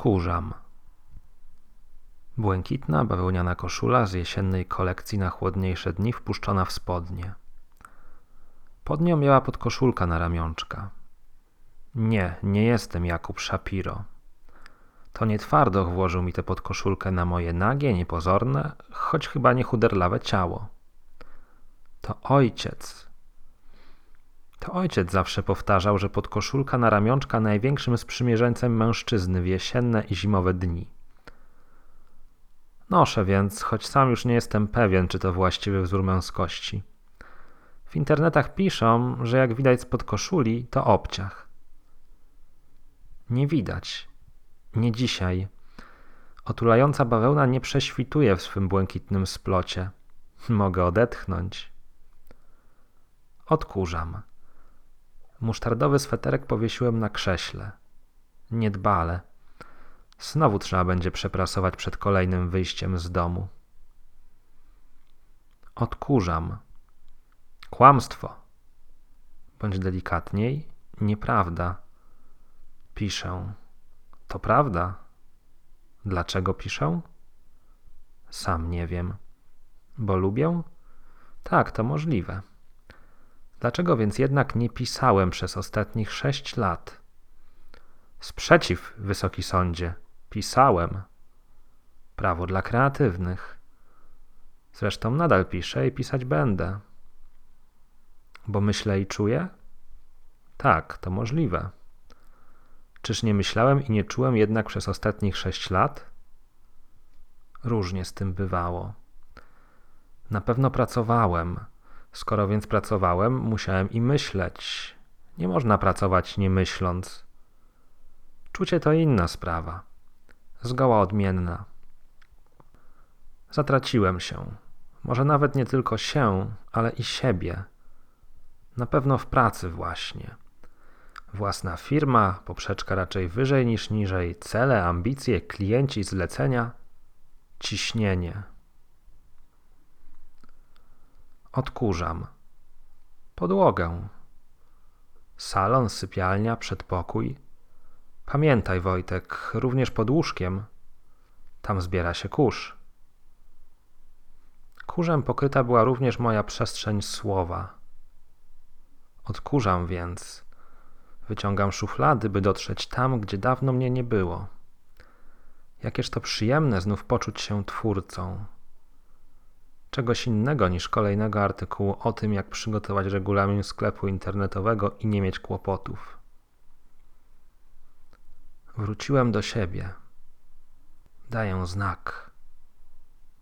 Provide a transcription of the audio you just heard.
Odkurzam. Błękitna, bawełniana koszula z jesiennej kolekcji na chłodniejsze dni wpuszczona w spodnie. Pod nią miała podkoszulka na ramionczka. Nie, nie jestem Jakub Shapiro. To nie twardoch włożył mi tę podkoszulkę na moje nagie, niepozorne, choć chyba nie chuderlawe ciało. To ojciec. To ojciec zawsze powtarzał, że podkoszulka na ramionczka największym sprzymierzeńcem mężczyzny w jesienne i zimowe dni. Noszę więc, choć sam już nie jestem pewien, czy to właściwy wzór męskości. W internetach piszą, że jak widać spod koszuli, to obciach. Nie widać. Nie dzisiaj. Otulająca bawełna nie prześwituje w swym błękitnym splocie. Mogę odetchnąć. Odkurzam. Musztardowy sweterek powiesiłem na krześle. Niedbale. Znowu trzeba będzie przeprasować przed kolejnym wyjściem z domu. Odkurzam. Kłamstwo. Bądź delikatniej, nieprawda. Piszę. To prawda. Dlaczego piszę? Sam nie wiem. Bo lubię? Tak, to możliwe. Dlaczego więc jednak nie pisałem przez ostatnich sześć lat? Sprzeciw, wysoki sądzie. Pisałem. Prawo dla kreatywnych. Zresztą nadal piszę i pisać będę. Bo myślę i czuję? Tak, to możliwe. Czyż nie myślałem i nie czułem jednak przez ostatnich sześć lat? Różnie z tym bywało. Na pewno pracowałem. Skoro więc pracowałem, musiałem i myśleć. Nie można pracować nie myśląc. Czucie to inna sprawa. Zgoła odmienna. Zatraciłem się. Może nawet nie tylko się, ale i siebie. Na pewno w pracy właśnie. Własna firma, poprzeczka raczej wyżej niż niżej, cele, ambicje, klienci, zlecenia, ciśnienie. Odkurzam. Podłogę. Salon, sypialnia, przedpokój. Pamiętaj, Wojtek, również pod łóżkiem. Tam zbiera się kurz. Kurzem pokryta była również moja przestrzeń słowa. Odkurzam więc Wyciągam szuflady, by dotrzeć tam, gdzie dawno mnie nie było. Jakież to przyjemne znów poczuć się twórcą. Czegoś innego niż kolejnego artykułu o tym, jak przygotować regulamin sklepu internetowego i nie mieć kłopotów. Wróciłem do siebie. Daję znak.